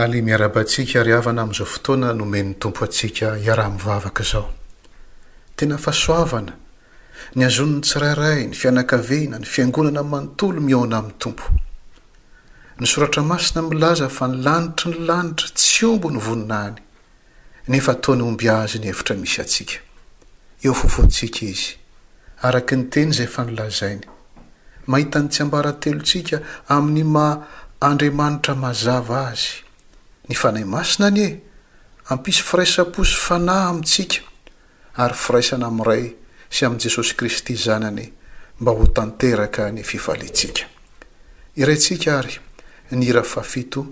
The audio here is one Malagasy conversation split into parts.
Faly miarahaba antsika ry havana amin'izao fotoana nomen'ny Tompo antsika hiaraha-mivavaka izao. Tena fahasoavana Ny azon'ny tsirairay, ny fianakaviana, ny fiangonana manontolo mihaona amin'ny Tompo. Ny soratra masina milaza fa ny lanitry ny lanitra tsy omby ny voninahiny, nefa toa ny omby azy ny efitra misy antsika. Eo afovoantsika izy, araka ny teny izay efa nolazainy. Mahita ny tsiambaratelontsika amin'ny maha Andriamanitra mazava azy. Ny Fanahy Masina anie hampisy firaisam-po sy fanahy amintsika ary firaisana amin'ny Ray sy amin'i Jesosy Kristy Zanany mba ho tanteraka ny fifaliantsika. Iraintsika àry ny hira fahafito,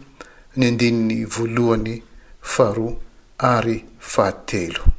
ny andininy voalohany, faharoa ary fahatelo.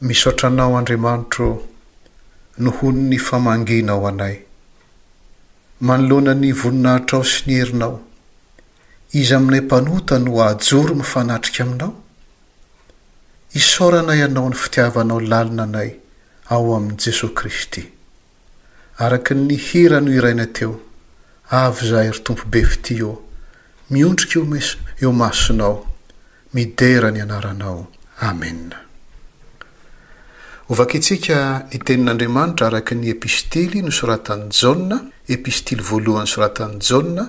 Misaotra anao Andriamanitro ô nohon'ny famangianao anay. Manoloana ny voninahitrao sy ny herinao, iza aminay mpanota no hahajoro mifanatrika aminao? Isaoranay anao ny fitiavanao lalina anay ao amin'i Jesoa Kristy. Araka ny hira nohiraina teo, Avy izahay ry Tompo be fitia ô, Miondrika eo meso eo masonao, Midera ny anaranao. Amena. Hovakintsika ny Tenin'Andriamanitra araka ny Epistily nosoratan'i Jaona, Epistily voalohany soratan'i Jaona,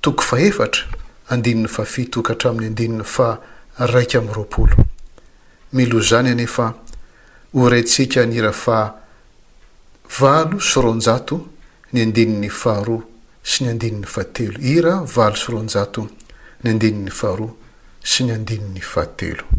toko fahefatra, andininy fahafito ka hatramin'ny andininy faha iraika amby roapolo. Mila ho izany anefa. Ho rentsika ny hira faha valo sy roanjato, ny andininy faharoa sy ny andininy fahatelo. Hira valo sy roanjato, ny andininy faharoa sy ny andininy fahatelo.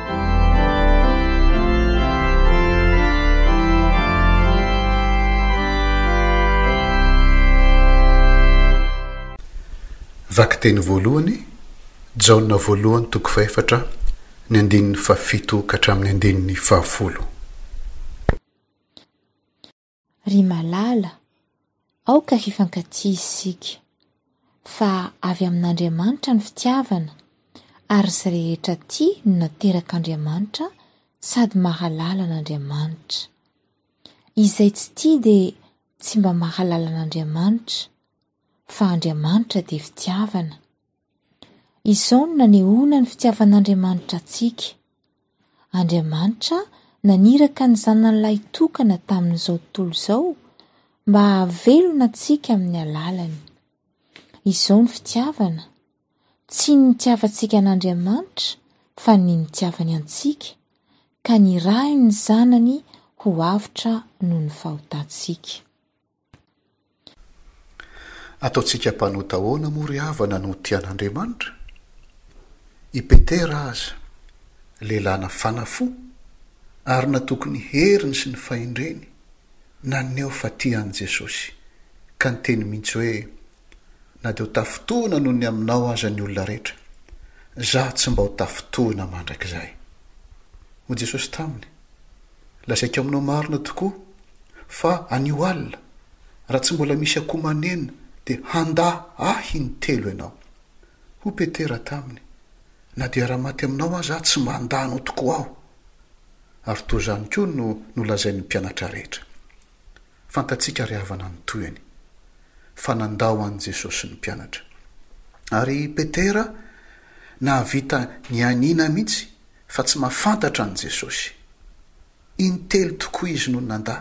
Vakiteny voalohany, Jaona voalohany toko fahefatra, ny andininy fahafito ka hatramin'ny andininy fahafolo. Ry malala, aoka hifankatia isika, fa avy amin'Andriamanitra ny fitiavana, ary izay rehetra tia no naterak'Andriamanitra sady mahalala an'Andriamanitra. Izay tsy tia dia tsy mba mahalala an'Andriamanitra, fa Andriamanitra dia fitiavana. Izao no nanehoana ny fitiavan'Andriamanitra antsika. Andriamanitra naniraka ny Zanany Lahitokana tamin'izao tontolo izao mba hahavelona antsika amin'ny alalany. Izao ny fitiavana, tsy ny nitiavantsika an'Andriamanitra fa ny nitiavany antsika, ka nirahiny ny Zanany ho avotra noho ny fahotantsika. Ataontsika mpanota ahoana moa ry havana no tian'Andriamanitra? I Petera aza, lehilahy nafana fo ary natoky ny heriny sy ny fahendreny, naneho fa tia an'i Jesosy, ka niteny mihitsy hoe, na dia ho tafintohina noho ny aminao aza ny olona rehetra, izaho tsy mba ho tafintohina mandrakizay. Hoy Jesosy taminy, Lazaiko aminao marina tokoa, fa anio alina, raha tsy mbola misy akoho maneno, dia handà Ahy intelo ianao. Hoy Petera taminy, Na dia raha maty aminao aza aho, tsy mba handà Anao tokoa aho. Ary toa izany koa no nolazain'ny mpianatra rehetra. Fantatsika ry havana ny tohiny, fa nandao an'i Jesosy sy ny mpianatra. Ary i Petera nahavita nianiana mihitsy fa tsy mahafantatra an'i Jesosy. Intelo tokoa izy no nandà,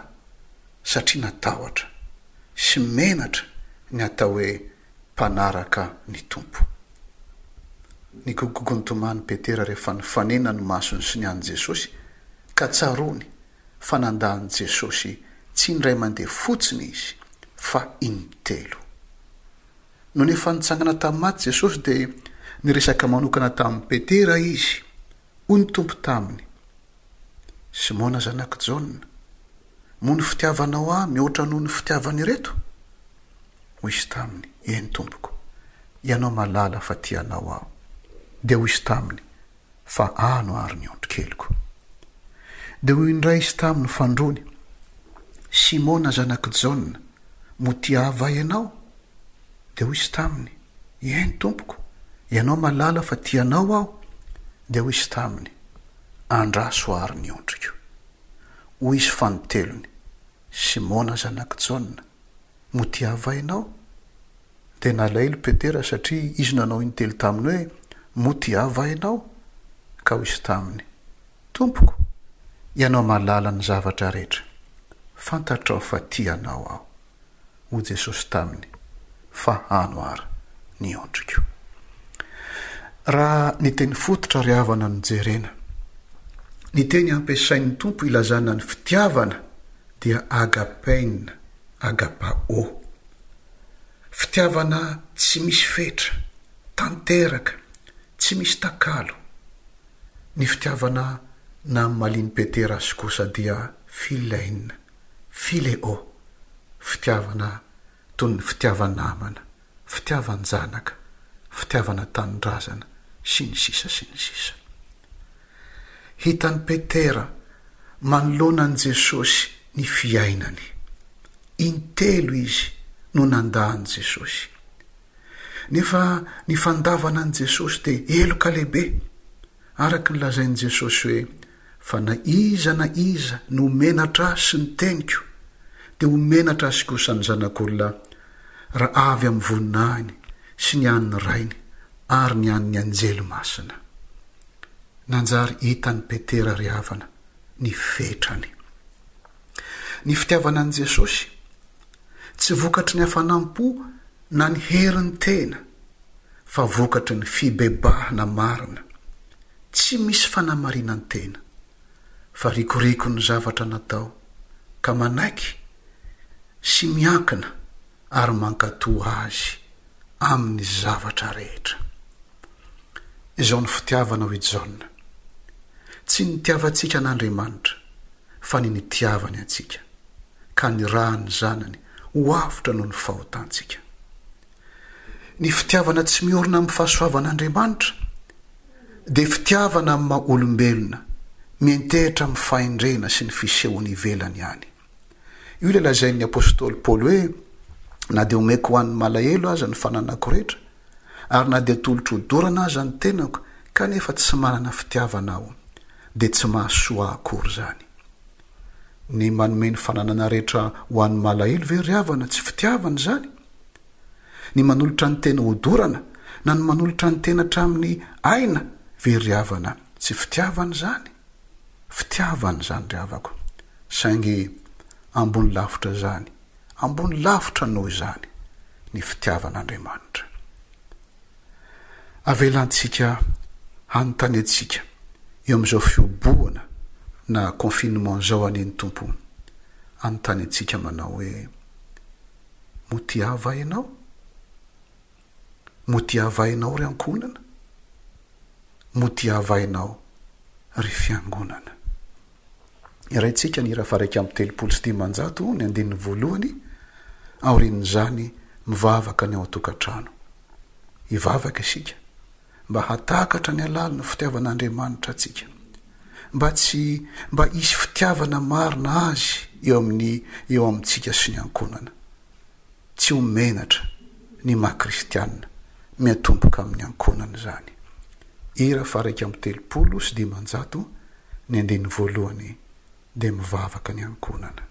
satria natahotra sy menatra ny atao hoe mpanaraka ny Tompo. Nigogogogontomany Petera rehefa nifanena ny masony sy ny an'i Jesosy, ka tsaroany fa nandà an'i Jesosy tsy indray mandeha fotsiny izy fa intelo. Nony efa nitsangana tamin'ny maty Jesosy dia niresaka manokana tamin'i Petera izy, hoy ny Tompo taminy, Simona zanak'i Jaona, moa ny fitiavanao Ahy mihoatra noho ny fitiavan'ireto? Hoy izy taminy, Eny, Tompoko, Ianao malala fa tia Anao aho. Dia hoy izy taminy, Fa ano àry ny ondrikeliko. Dia hoy indray izy taminy fandroany, Simona zanak'i Jaona, motiava ianao? Dia hoy izy taminy, Eny, Tompoko, ianao mahalala fa tia anao aho. Dia hoy izy taminy, Andraso àry ny ondriko. Hoy izy fanintelony, Simona zanak'i Jaona, motiava ianao? Dia nalailo Petera satria izy nanao intelo taminy hoe, Moa tia va ianao? Ka hoy izy taminy, Tompoko, ianao mahalala ny zavatra rehetra. Fantatrao fa tia anao aho. Hoy Jesosy taminy, Fahano àry ny ondriko. Raha ny teny fototra ry havana no jerena, ny teny ampiasain'ny Tompo hilazana ny fitiavana dia agapein, agapa'o. Fitiavana tsy misy fetra, tanteraka, tsy misy takalo. Ny fitiavana namin'i Malin Peteras kosa dia philein, phileo, fitiavana toy ny fitiava-namana, fitiavan-janaka, fitiavana tanindrazana, sy ny sisa sy ny sisa. Hitan'i Petera manoloana an'i Jesosy ny fiainany. Intelo izy no nandà an'i Jesosy. Nefa ny fandavana an'i Jesosy dia heloka lehibe, araka ny lazain'i Jesosy hoe, Fa na iza na iza no menatra Ahy sy ny teniko, dia ho menatra Azy kosa ny Zanak'olona, raha avy amin'ny voninahiny sy ny an'ny Rainy ary ny an'ny anjely masina. Nanjary hitan'i Petera ry havana ny fetrany. Ny fitiavana an'i Jesosy, tsy vokatry ny hafanam-po na ny heriny tena, fa vokatry ny fibebahana marina, tsy misy fanamarinan-tena, fa rikoriko ny zavatra natao, ka manaiky sy miankina ary mankatò Azy amin'ny zavatra rehetra. Izao ny fitiavanao i Jaona, Tsy ny nitiavantsika an'Andriamanitra, fa ny nitiavany antsika, ka nirahan' ny Zanany ho avotra noho ny fahotantsika. Ny fitiavana tsy miorina amin'ny fahasoavan'Andriamanitra dia fitiavana amin'ny maha-olombelona, miantehitra amin'ny fahendrena sy ny fisehony ivelany ihany. Io ilay lazain'ny apostoly Paoly hoe, Na dia omeko ho an'ny malahelo aza ny fananako rehetra, ary na dia atolotro-dorana aza ny tenako, kanefa tsy manana fitiavana aho, dia tsy mahasoa ahy akory izany. Ny manome ny fananana rehetra ho an'ny malahelo ve ry havana tsy fitiavana izany? Ny manolotra ny tena ho dorana, na ny manolotra ny tena hatramin'ny aina ve ry havana tsy fitiavana izany? Fitiavana izany ry havako. Saingy ambony lavitra izany, ambony lavitra noho izany ny fitiavan'Andriamanitra. Avelantsika hanontany antsika eo amin'izao fihobohana na confinement izao anie ny Tompo, anontany antsika manao hoe, Moa tiava Ianao? Modia avainao ry ankohonana, modia avainao ry fiangonana. Hiraintsika ny hira faha-iraika amby telopolo sy dimanjato, ny andininy voalohany, aorian'izany mivavaka ny ao an-tokantrano. Hivavaka isika mba hahatakatra ny halalin'ny fitiavan'Andriamanitra antsika, mba tsy mba hisy fitiavana marina Azy eo amin'ny eo amintsika sy ny ankohonana. Tsy ho menatra ny maha kristiana miatomboka amin'ny ankohonana izany. Hira faha-iraika amby telopolo sy dimanjato ny andininy voalohany dia mivavaka ny ankohonana.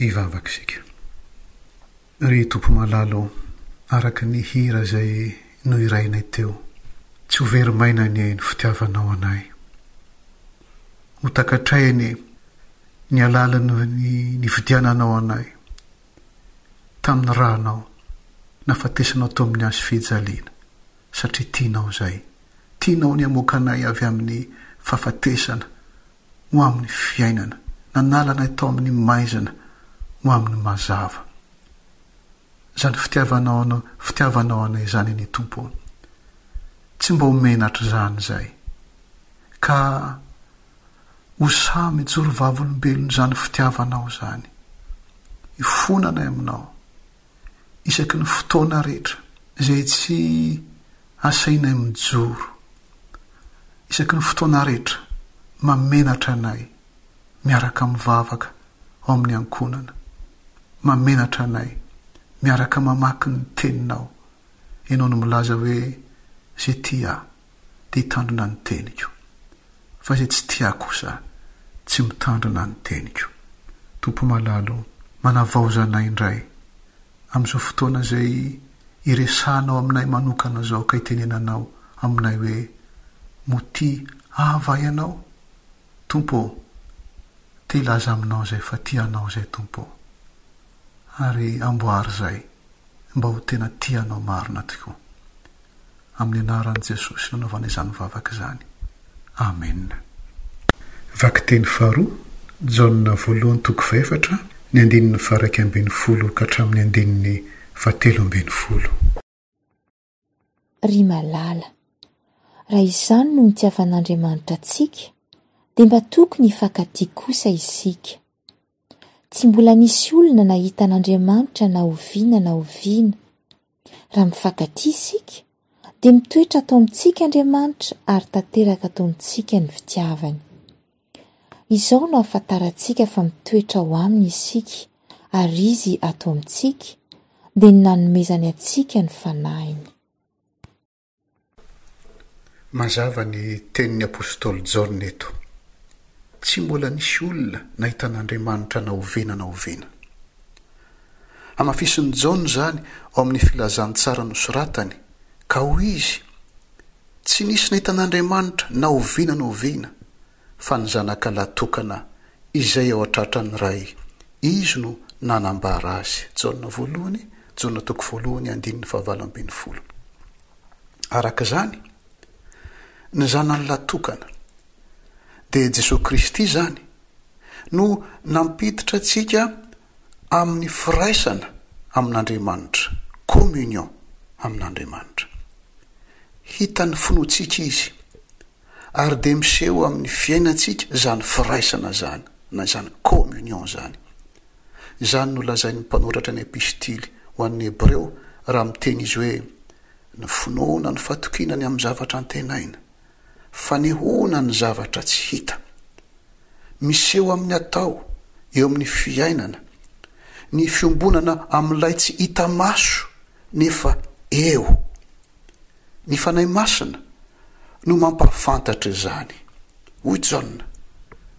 Hivavaka isika. Ry Tompo malala ô, araka ny hira izay nohirainay teo, tsy ho very maina anie ny fitiavanao anay. Ho takatray anie ny alalan'ny nividiananao anay tamin'ny ranao nafatesanao tao amin'ny hazo fijaliana, satria tianao izay. Tianao ny hamoaka anay avy amin'ny fahafatesana. ho amin'ny fiainana, nanala anay tao amin'ny maizina ho amin'ny mazava. Izany fitiavanao anao, fitiavanao anay izany anie Tompo ô. Tsy mba ho menatra izany izay. Ka ho sahy mijoro vavolombelon'izany fitiavanao izany. Hifonanay aminao. isaky ny fotoana rehetra izay tsy asainay mijoro, isaky ny fotoana rehetra mamenatra anay miaraka mivavaka ao amin'ny ankohonana, mamenatra anay miaraka mamaky ny Teninao, Ianao no milaza hoe, Izay tia Ahy. te hitandrina ny teniko, fa izay tsy tia ahy kosa tsy mitandrina ny teniko. Tompo malala o, manavaozana ahy indray amin'izao fotoana izay iresahanao aminay manokana izao ka itenenanao aminay hoe motia ava ianao Tompo ô, te hilaza aminao izay fa tia anao izay Tompo ô. Ary amboary izay. mba ho tena tia Anao marina tokoa. Amin'ny anaran'i Jesosy no anaovana izany vavaka izany. Amena. Vakiteny faharoa, Jaona voalohany toko fahefatra, ny andininy faha iraika ambin'ny folo ka hatramin'ny andininy faha telo ambin'ny folo. ry malala. Raha izany no nitiavan'Andriamanitra antsika dia mba tokony hifankatia kosa isika. Tsy mbola nisy olona nahita an'Andriamanitra na oviana na oviana. Raha mifankatia isika dia mitoetra ato amintsika Andriamanitra ary tanteraka ato amintsika ny fitiavany. Izao no ahafantarantsika fa mitoetra ao aminy isika ary izy ato amintsika, dia ny nanomezany antsika ny fanahiny. Mazava ny tenin'ny apostoly Jaona eto. Tsy mbola nisy olona nahita an'Andriamanitra na oviana na oviana. Hamafisin'i Jaona izany ao amin'ny Filazantsara nosoratany, ka hoy izy, Tsy nisy nahita an'Andriamanitra na oviana na oviana fa ny Zanaka lahy tokana izay ao an-tratran'ny Ray, Izy no nanambara Azy, Jaona voalohany, Jaona toko voalohany andininy fahavalo ambin'ny folo. Araka izany, ny Zanany lahy tokana, dia Jesoa Kristy izany, no nampiditra antsika amin'ny firaisana amin'Andriamanitra, communion amin'Andriamanitra. Hitan'ny finoantsika Izy, ary dia miseho amin'ny fiainantsika izany firaisana izany, na izany communion izany. Izany no lazain'ny mpanoratra ny Epistily ho an'ny Hebreo raha miteny izy hoe, Ny finoana no fatokiana ny amin'ny zavatra antenaina, Fanehoana ny zavatra tsy hita. Miseho amin'ny atao, eo amin'ny fiainana, ny fiombonana amin'ilay tsy hita maso nefa eo. Ny Fanahy Masina no mampahafantatra izany. Hoy Jaona,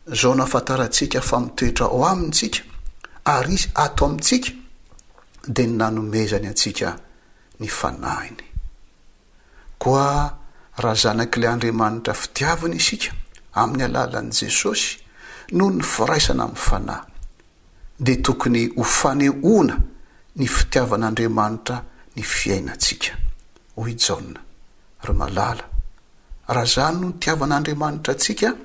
Izao no ahafantarantsika fa mitoetra ao amintsika ary izy ato amintsika, dia ny nanomezany antsika ny Fanahiny. Koa raha zanak'ilay Andriamanitra fitiavana isika amin'ny alalan'i Jesosy noho ny firaisana amin'ny Fanahy, dia tokony ho fanehoana ny fitiavan'Andriamanitra ny fiainantsika. Hoy i Jaona, Ry malala, raha izany no nitiavan'Andriamanitra antsika,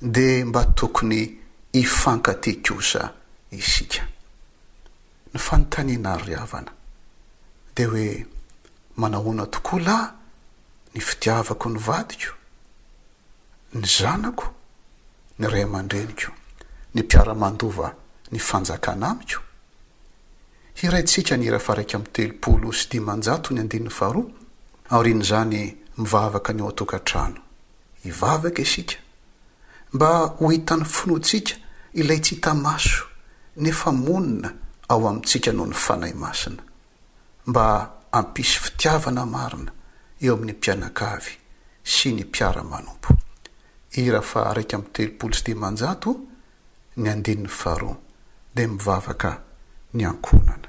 dia mba tokony hifankatia kosa isika. Ny fanontaniana ry havana dia hoe manahoana tokoa lahy ny fitiavako ny vadiko, ny zanako, ny ray aman-dreniko, ny mpiara-mandova ny fanjakana amiko? Hiraintsika ny hira faha-iraika amby telopolo sy dimanjato ny andininy faharoa, aorian'izany mivavaka ny ao an-tokantrano. Hivavaka isika mba ho hitan'ny finoantsika ilay tsy hita maso nefa monina ao amintsika noho ny Fanahy Masina, mba hampisy fitiavana marina eo amin'ny mpianakavy sy ny mpiara-manompo. Hira faha iraika amby telopolo sy dimanjato, ny andininy faharoa, dia mivavaka ny ankohonana.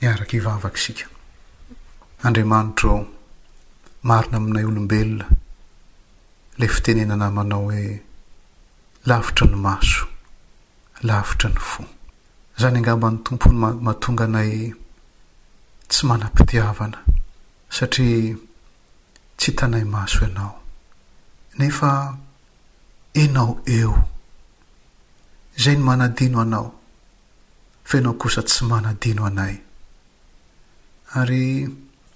Miaraka hivavaka isika. Andriamanitro ô, marina aminay olombelona ilay fitenenana manao hoe lavitra ny maso, lavitra ny fo. Izany angamba no Tompo no mahatonga anay tsy manam-pitiavana, satria tsy hitanay maso Ianao. Nefa Ianao eo. Izay no manadino Anao. fa ianao kosa tsy manadino anay. Ary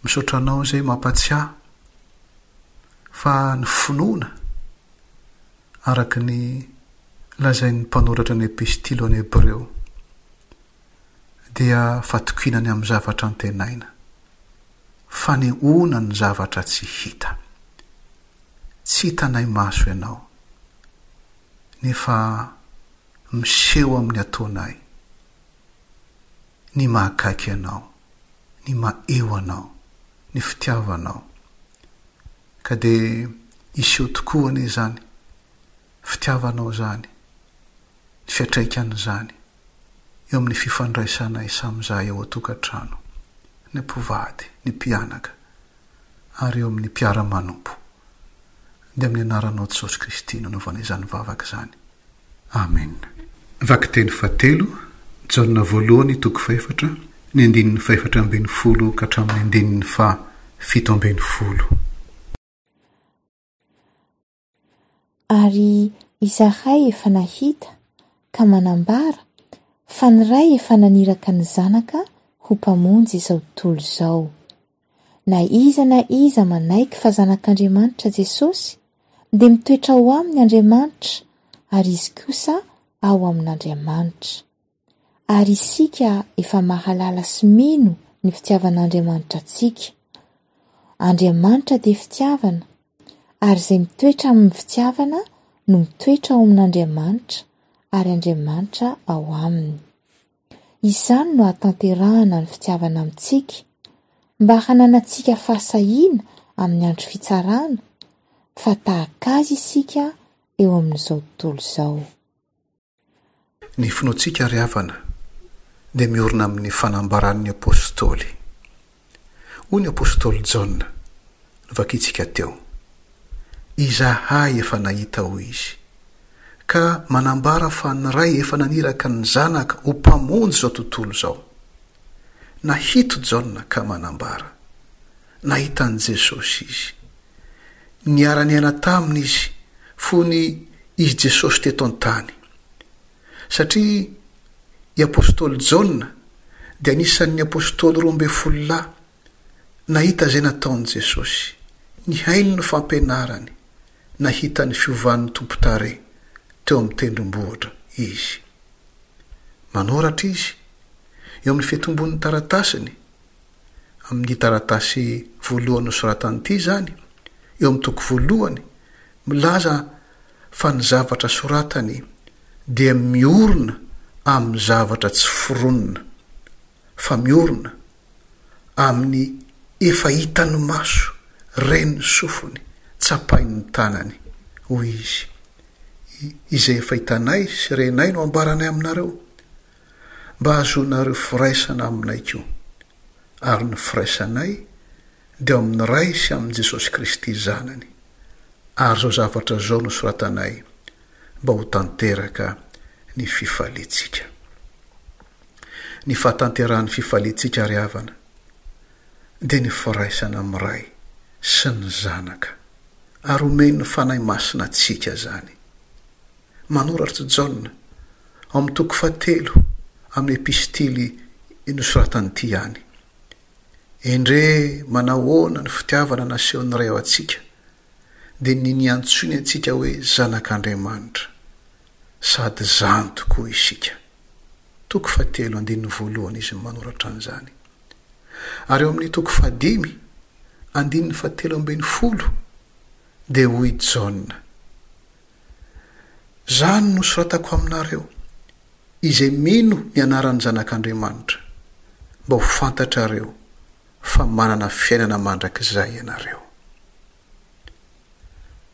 misaotra anao izay mampatsiahy fa ny finoana araka ny lazain'ny mpanoratra ny epistily ho an'ny Hebreo dia fatokiana ny amin'ny zavatra antenaina, fanehoana ny zavatra tsy hita. Tsy hitanay maso ianao, nefa miseho amin'ny ataonay, ny mahakaiky Anao, ny maheo Anao, ny fitiavanao. Ka dia hiseho tokoa anie izany fitiavanao izany, ny fiantraikany izany eo amin'ny fifandraisanay samy izahay ao an-tokantrano, ny mpivady, ny mpianaka, ary eo amin'ny mpiara-manompo. Dia amin'ny anaranao Jesosy Kristy no anaovana izany vavaka izany. Amena. Vakiteny fahatelo, Jaona voalohany toko fahefatra, ny andininy fahefatra ambin'ny folo ka hatramin'ny andininy faha fito ambin'ny folo. Ary izahay efa nahita, ka manambara, fa ny Ray efa naniraka ny Zanaka ho Mpamonjy izao tontolo izao. Na iza na iza manaiky fa zanak'Andriamanitra Jesosy, dia mitoetra ao aminy Andriamanitra, ary izy kosa ao amin'Andriamanitra. ary isika efa mahalala sy mino ny fitiavan'Andriamanitra antsika. Andriamanitra dia fitiavana, ary izay mitoetra amin'ny fitiavana no mitoetra ao amin'Andriamanitra, ary Andriamanitra ao aminy. Izany no hatanterahana ny fitiavana amintsika, mba hananantsika fahasahiana amin'ny andro fitsarana, fa tahaka azy isika eo amin'izao tontolo izao. Ny finoantsika ry havana dia miorina amin'ny fanambaran'ny Apostoly. Hoy ny Apostoly Jaona, novakintsika teo, Izahay efa nahita, hoy izy, ka manambara fa ny Ray efa naniraka ny Zanaka ho Mpamonjy izao tontolo izao. Nahito Jaona ka manambara. Nahita an'i Jesosy izy. Niara-niaina taminy izy fony i Jesosy teto an-tany. Satria i apostoly Jaona dia anisan'ny apostoly roa ambin'ny folo lahy nahita izay nataon'i Jesosy, nihaino ny fampianarany, nahita ny fiovan'ny Tompo tarehy teo amin'ny tendrombohitra izy. Manoratra izy eo amin'ny fitombon'ny taratasiny Amin'ny taratasy voalohany nosoratany ity izany, eo amin'ny toko voalohany, milaza fa ny zavatra soratany dia miorina amin'ny zavatra tsy foronina, fa miorina amin'ny efa hitan'ny maso, ren'ny sofiny, tsapain'ny tanany. Hoy izy, Izay efa hitanay sy renay no ambaranay aminareo. mba hahazoanareo firaisana aminay koa, ary ny firaisanay dia ao amin'ny Ray sy amin'i Jesosy Kristy Zanany, ary izao zavatra izao no soratanay mba ho tanteraka ny fifaliantsika. Ny fahatanterahan'ny fifaliantsika, ry havana, dia ny firaisana amin'ny Ray sy ny Zanaka, ary omen'ny Fanahy Masina antsika izany. Manoratr' Jaona ao amin'ny toko fahatelo amin'ny epistily nosoratany ity ihany. Endrey manahoana ny fitiavana nasehon'ny Ray ao antsika dia ny niantsoiny antsika hoe zanak' Andriamanitra, sady izany tokoa isika. Toko fahatelo andininy voalohany izy no manoratra an'izany. Ary ao amin'ny toko fahadimy andininy fahatelo ambin'ny folo dia hoy Jaona, Izany no soratako aminareo, izay mino ny anaran'ny Zanak'Andriamanitra, mba ho fantatrareo fa manana fiainana mandrakizay ianareo.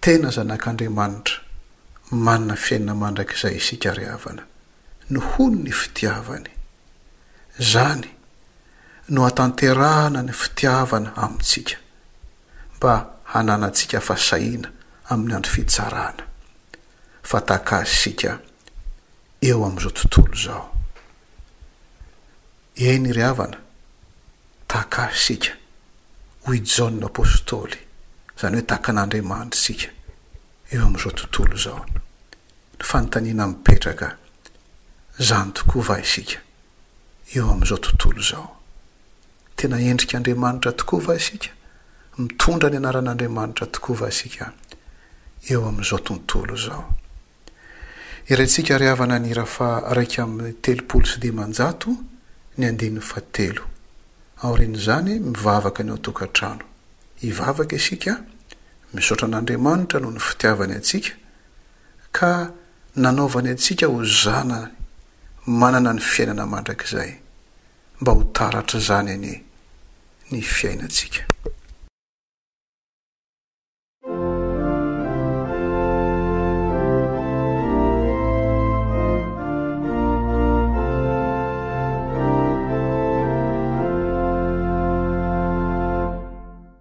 Tena zanak'Andriamanitra manana fiainana mandrakizay isika ry havana, nohon'ny fitiavany. Izany no hatanterahana ny fitiavana amintsika, mba hananantsika fasahiana amin'ny andro fitsarana. Fa taka isika eo amin'izao tontolo izao. Eny ry havana, taka isika ho i Jaona Apostoly, izany hoe taka an'Andriamanitra isika. eo amin'izao tontolo izao. Ny fanontaniana mipetraka, izany tokoa va isika, eo amin'izao tontolo izao? Tena endrik'Andriamanitra tokoa va isika? Mitondra ny anaran'Andriamanitra tokoa va isika, eo amin'izao tontolo izao? Iarahintsika ry havana ny hira faha-iraika amby telopolo sy dimanjato, ny andininy fahatelo. Aorian'izany, mivavaka ny ao an-tokantrano. Hivavaka isika, Misaotra an'Andriamanitra noho ny fitiavany antsika ka nanaovany antsika ho zanany manana ny fiainana mandrakizay, mba ho taratr'izany anie ny fiainantsika.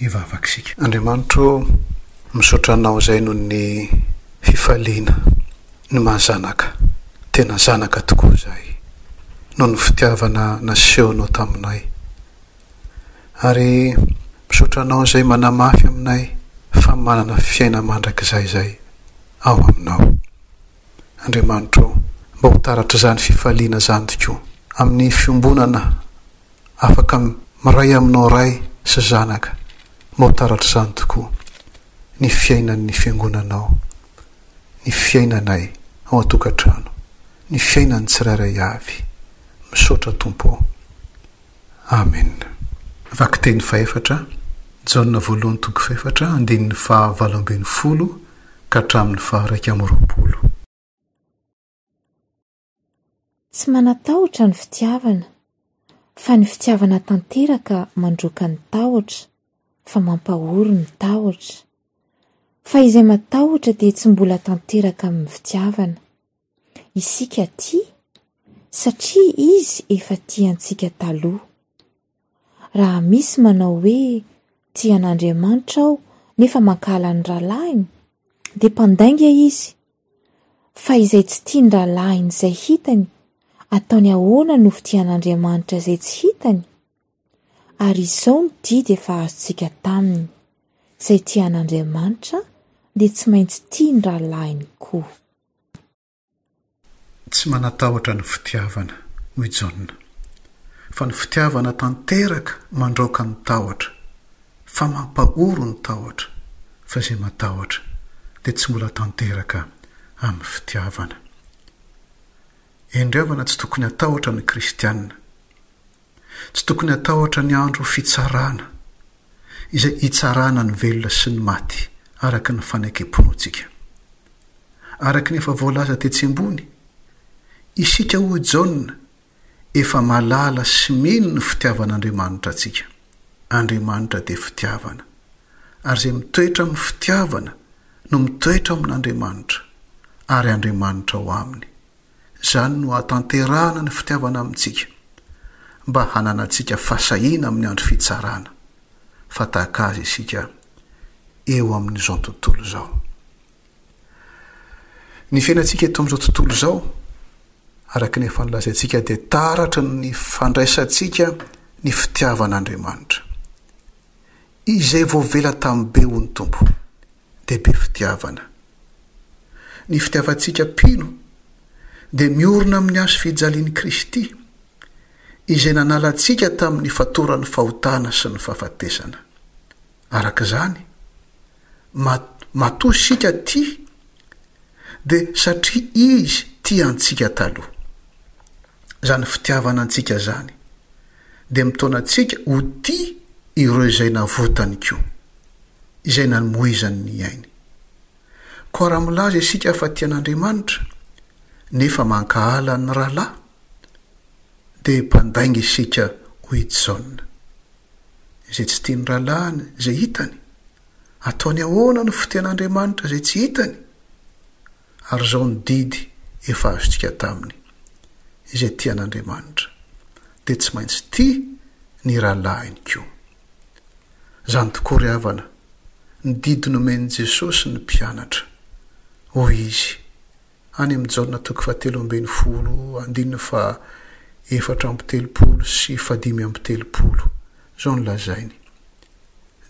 hivavaka isika. Andriamanitro ô, misaotra Anao izay noho ny fifaliana ny maha zanaka, tena zanaka tokoa izahay, noho ny fitiavana nasehonao taminay. Ary misaotra Anao izay manamafy aminay fa manana fiaina mandrakizay izay ao Aminao. Andriamanitro ô, mba ho taratr'izany fifaliana izany tokoa amin'ny fiombonana afaka miray aminao Ray sy Zanaka, mao taratr'izany tokoa ny fiainan'ny Fiangonanao, ny fiainanay ao an-tokantrano, ny fiainan'ny tsirairay avy. Misaotra Tompo ô. Amena. Vakiteny fahefatra, Jaona voalohany toko fahefatra andininy faha valo ambin'ny folo ka hatramin'ny faha iraika amby roapolo. Tsy manatahotra ny fitiavana, fa ny fitiavana tanteraka mandroaka ny tahotra, fa mampahory ny tahotra. Fa izay matahotra dia tsy mbola tanteraka amin'ny fitiavana. Isika tia, satria Izy efa tia antsika taloha. Raha misy manao hoe tia an'Andriamanitra aho nefa mankahala ny rahalahiny, dia mpandainga izy. Fa izay tsy tia ny rahalahiny izay hitany, ataony ahoana no fitia an'Andriamanitra izay tsy hitany? Ary izao ny didy efa azontsika taminy, izay tia an'Andriamanitra dia tsy maintsy tia ny rahalahiny koa. Tsy manatahotra ny fitiavana, hoy i Jaona, fa ny fitiavana tanteraka mandraoka ny tahotra, fa mampahory ny tahotra, fa izay matahotra dia tsy mbola tanteraka amin'ny fitiavana. Endry havana tsy tokony hatahotra ny kristiana! Tsy tokony hatahotra ny andro fitsarana, izay hitsarana ny velona sy ny maty araka ny fanekem-pinoantsika. Araka ny efa voalaza tetsy ambony, isika hoy Jaona efa malala sy mino ny fitiavan'Andriamanitra antsika. Andriamanitra dia fitiavana, ary izay mitoetra amin'ny fitiavana no mitoetra amin'Andriamanitra, ary Andriamanitra ao aminy. Izany no hahatanterahana ny fitiavana amintsika, mba hananantsika fahasahiana amin'ny andro fitsarana, fa tahaka Azy isika eo amin'izao tontolo izao. Ny fiainantsika eto amin'izao tontolo izao, araka ny efa nolazaintsika, dia taratry ny fandraisantsika ny fitiavan'Andriamanitra, izay voavela tamin'ny be ho ny Tompo. dia be fitiavana. Ny fitiavantsika mpino dia miorina amin'ny hazo fijalian'i Kristy, izay nanala antsika tamin'ny fatoran'ny fahotana sy ny fahafatesana. Araka izany, ma, matoa isika tia, dia satria Izy tia antsika taloha. Izany fitiavana antsika izany dia mitaona antsika ho tia ireo izay navotany koa. izay namoizany ny ainy. Koa raha milaza isika fa tia an'Andriamanitra nefa mankahala ny rahalahy, dia mpandainga isika hoy i Jaona. Izay tsy tia ny rahalahiny izay hitany, ataony ahoana ny fitean'Andriamanitra izay tsy hitany? Ary izao ny didy efa azontsika taminy, Izay tia an'Andriamanitra, dia tsy maintsy tia ny rahalahiny koa. Izany tokoa ry havana, ny didy nomen'i Jesosy ny mpianatra. Hoy Izy, any amin'i Jaona toko fahatelo ambin'ny folo, andininy fahaefatra amby telopolo sy fahadimy amby telopolo, izao no lazainy,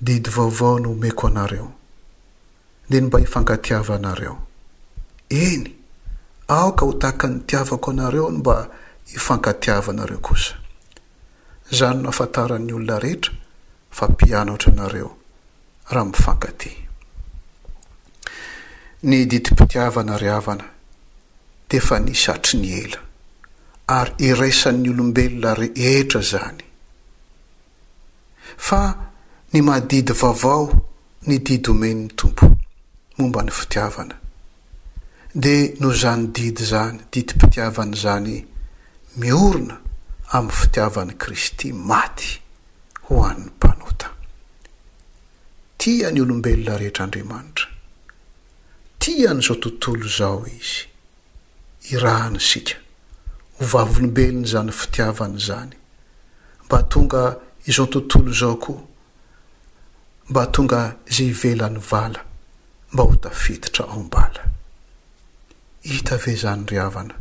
Didy vaovao no omeko anareo, dia ny mba hifankatiavanareo. Eny, aoka ho tahaka ny nitiavako anareo ny mba hifankatiavanareo kosa. Zany no afantaran'ny olona rehetra fa mpianatra nareo raha mifankatia. Ny didim-pitiavana ry havana dia efa nisy hatry ny ela ary iraisan'ny olombelona rehetra zany. Fa ny maha didy vaovao ny didy omen'ny Tompo momba ny fitiavana. dia noho izany didy izany, didim-pitiavana izany miorina amin'ny fitiavan'i Kristy maty ho an'ny mpanota. Tia ny olombelona rehetra Andriamanitra. Tia an'izao tontolo izao Izy. Irahany isika ho vavolombelon'izany fitiavany izany, mba hahatonga izao tontolo izao koa Mba tonga izay ivelan'ny vala Mba ho tafiditra ao am-bala Hita ve izany ry havana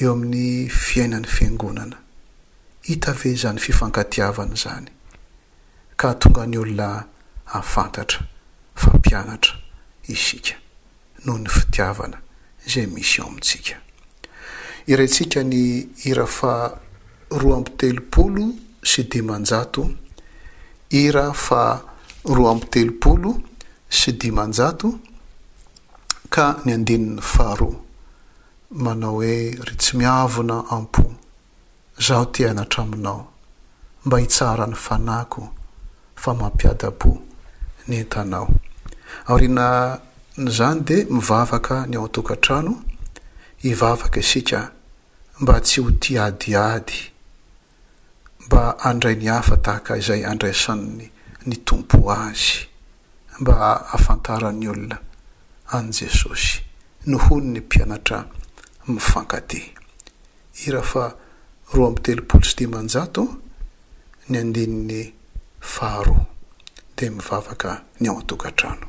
Eo amin'ny fiainan'ny fiangonana Hita ve izany fifankatiavana izany Ka hahatonga ny olona hahafantatra Fa mpianatra isika noho ny fitiavana izay misy ao amintsika. Hiraintsika ny hira faha roa amby telopolo sy dimanjato, Hira faha roa amby telopolo sy dimanjato, ka ny andininy faharoa manao hoe, Ry tsy miavona am-po. Zaho te hanatra aminao mba hitsahara ny fanahiko fa mampiadam-po ny entanao. Aoriana n'izany dia mivavaka ny ao an-tokantrano, hivavaka isika mba tsy ho tia adiady, mba handray ny hafa tahaka izay andraisan'ny ny Tompo azy, mba hahafantaran'ny olona an'i Jesosy, no hoy ny mpianatra mifankatia. Hira faha roa amby telopolo sy dimanjato ny andininy faharoa dia mivavaka ny ao an-tokantrano.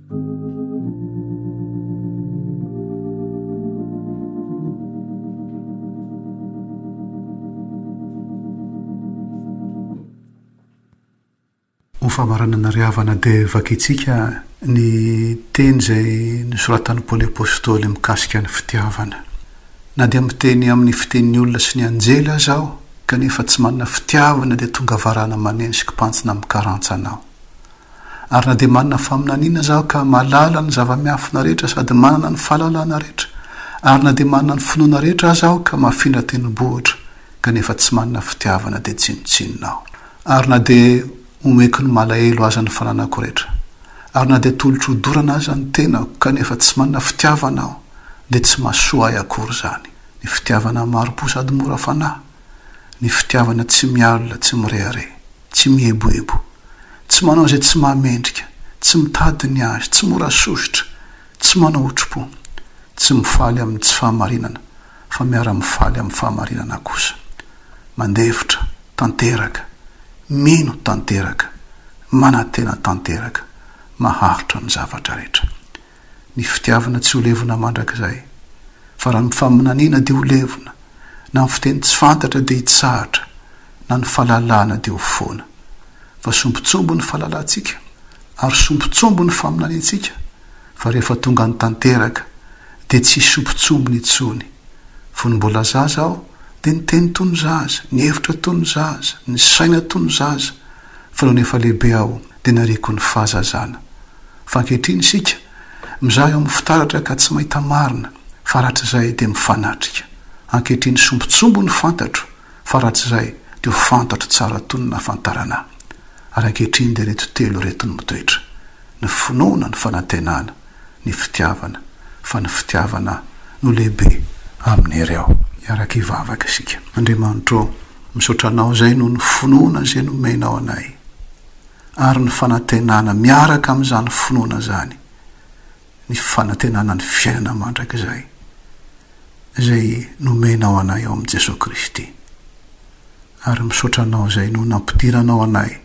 Ho famaranana ry havana dia vakintsika ny teny izay nosoratan'i Paoly Apostoly mikasika ny fitiavana. Na dia miteny amin'ny fitenin'ny olona sy ny anjely aza aho kanefa tsy manana fitiavana dia tonga varahana maneno sy kipantsina mikarantsana aho. Ary na dia manana faminaniana izaho ka mahalala ny zava-miafina rehetra sady manana ny fahalalana rehetra, ary na dia manana ny finoana rehetra aza aho ka mafindra tendrombohitra kanefa tsy manana fitiavana dia tsinontsinona aho. Ary na dia omeko ny malahelo aza ny fananako rehetra, ary na dia atolotro ho dorana aza ny tenako kanefa tsy manana fitiavana aho dia tsy mahasoa ahy akory izany. Ny fitiavana maro-po sady mora fanahy, ny fitiavana tsy mialona, tsy mirehareha. Tsy mieboebo. Tsy manao izay tsy mahamendrika. Tsy mitady ny ahy. Tsy mora sosotra. Tsy manao otri-po. Tsy mifaly amin'ny tsy fahamarinana, fa miara-mifaly amin'ny fahamarinana kosa. Mandefitra, tanteraka. Mino, tanteraka. Manantena, tanteraka. Maharitra ny zavatra rehetra. Ny fitiavana tsy ho levona mandrakizay, fa raha ny faminaniana dia ho levona, na ny fiteny tsy fantatra dia hitsahatra, na ny fahalalana dia ho foana. Fa sombintsomby ny fahalalantsika, ary sombintsomby ny faminaniantsika, fa rehefa tonga ny tanteraka, dia tsy hisy sombintsombiny intsony. Fony mbola zaza aho, dia niteny toy ny zaza, nihevitra toy ny zaza, nisaina toy ny zaza, fa nony efa lehibe aho dia nariako ny fahazazana. Fa ankehitriny isika mizaha eo amin'ny fitaratra ka tsy mahita marina fa raha tsy izay dia mifanatrika. Ankehitriny sombintsombiny ny fantatro fa raha tsy izay dia ho fantatro tsara toy ny nahafantarana ahy. Ary ankehitriny dia ireto telo ireto no mitoetra, ny finoana, ny fanantenana, ny fitiavana fa ny fitiavana no lehibe amin'ireo. Hiaraka hivavaka isika. Andriamanitro ô, misaotra Anao izay noho ny finoana izay nomenao anay ary ny fanantenana miaraka amin'izany finoana izany, ny fanantenana ny fiainana mandrakizay izay nomenao anay ao amin'i Jesoa Kristy. Ary misaotra Anao izay noho nampidiranao anay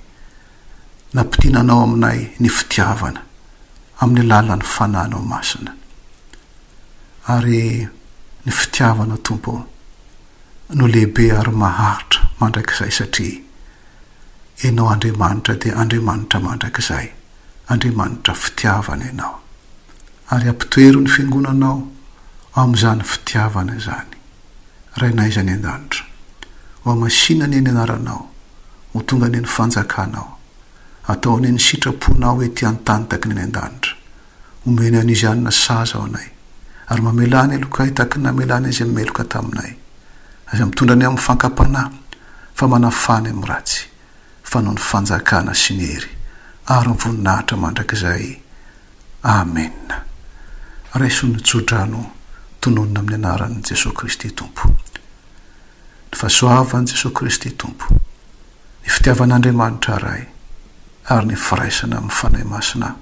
nampitinanao aminay ny fitiavana amin'ny alalan'ny Fananao Masina. Ary ny fitiavana, Tompo ô, no lehibe ary maharitra mandrakizay satria Ianao Andriamanitra dia Andriamanitra mandrakizay, Andriamanitra fitiavana Ianao. Ary ampitoero ny Fiangonanao ao amin'izany fitiavana izany. Rainay izay any an-danitra. Hohamasinany ny anaranao, ho tonga any ny fanjakanao. Ataony ny sitraponao ety an-tany takina any an-danitra. Omeny an'i Ziana sazy ao anay, ary mamelà ny helokay taky ny namelàny izay meloka taminay. Aza mitondra ny amin'ny fankam-panahy, fa manafà ny amin'ny ratsy, fa noho ny fanjakana sy ny hery ary ny voninahitra mandrakizay. Amen! Raiso ny tsodrano tononina amin'ny anaran'i Jesoa Kristy Tompo. Ny fahasoavan'i Jesoa Kristy Tompo, ny fitiavan'Andriamanitra Ray ary ny firaisana amin'ny Fanahy Masina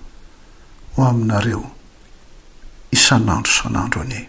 ho aminareo isan'andro isan'andro anie.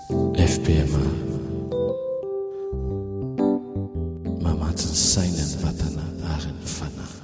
FPMA Mamatsy ny saina, ny vatana ary ny fanahy.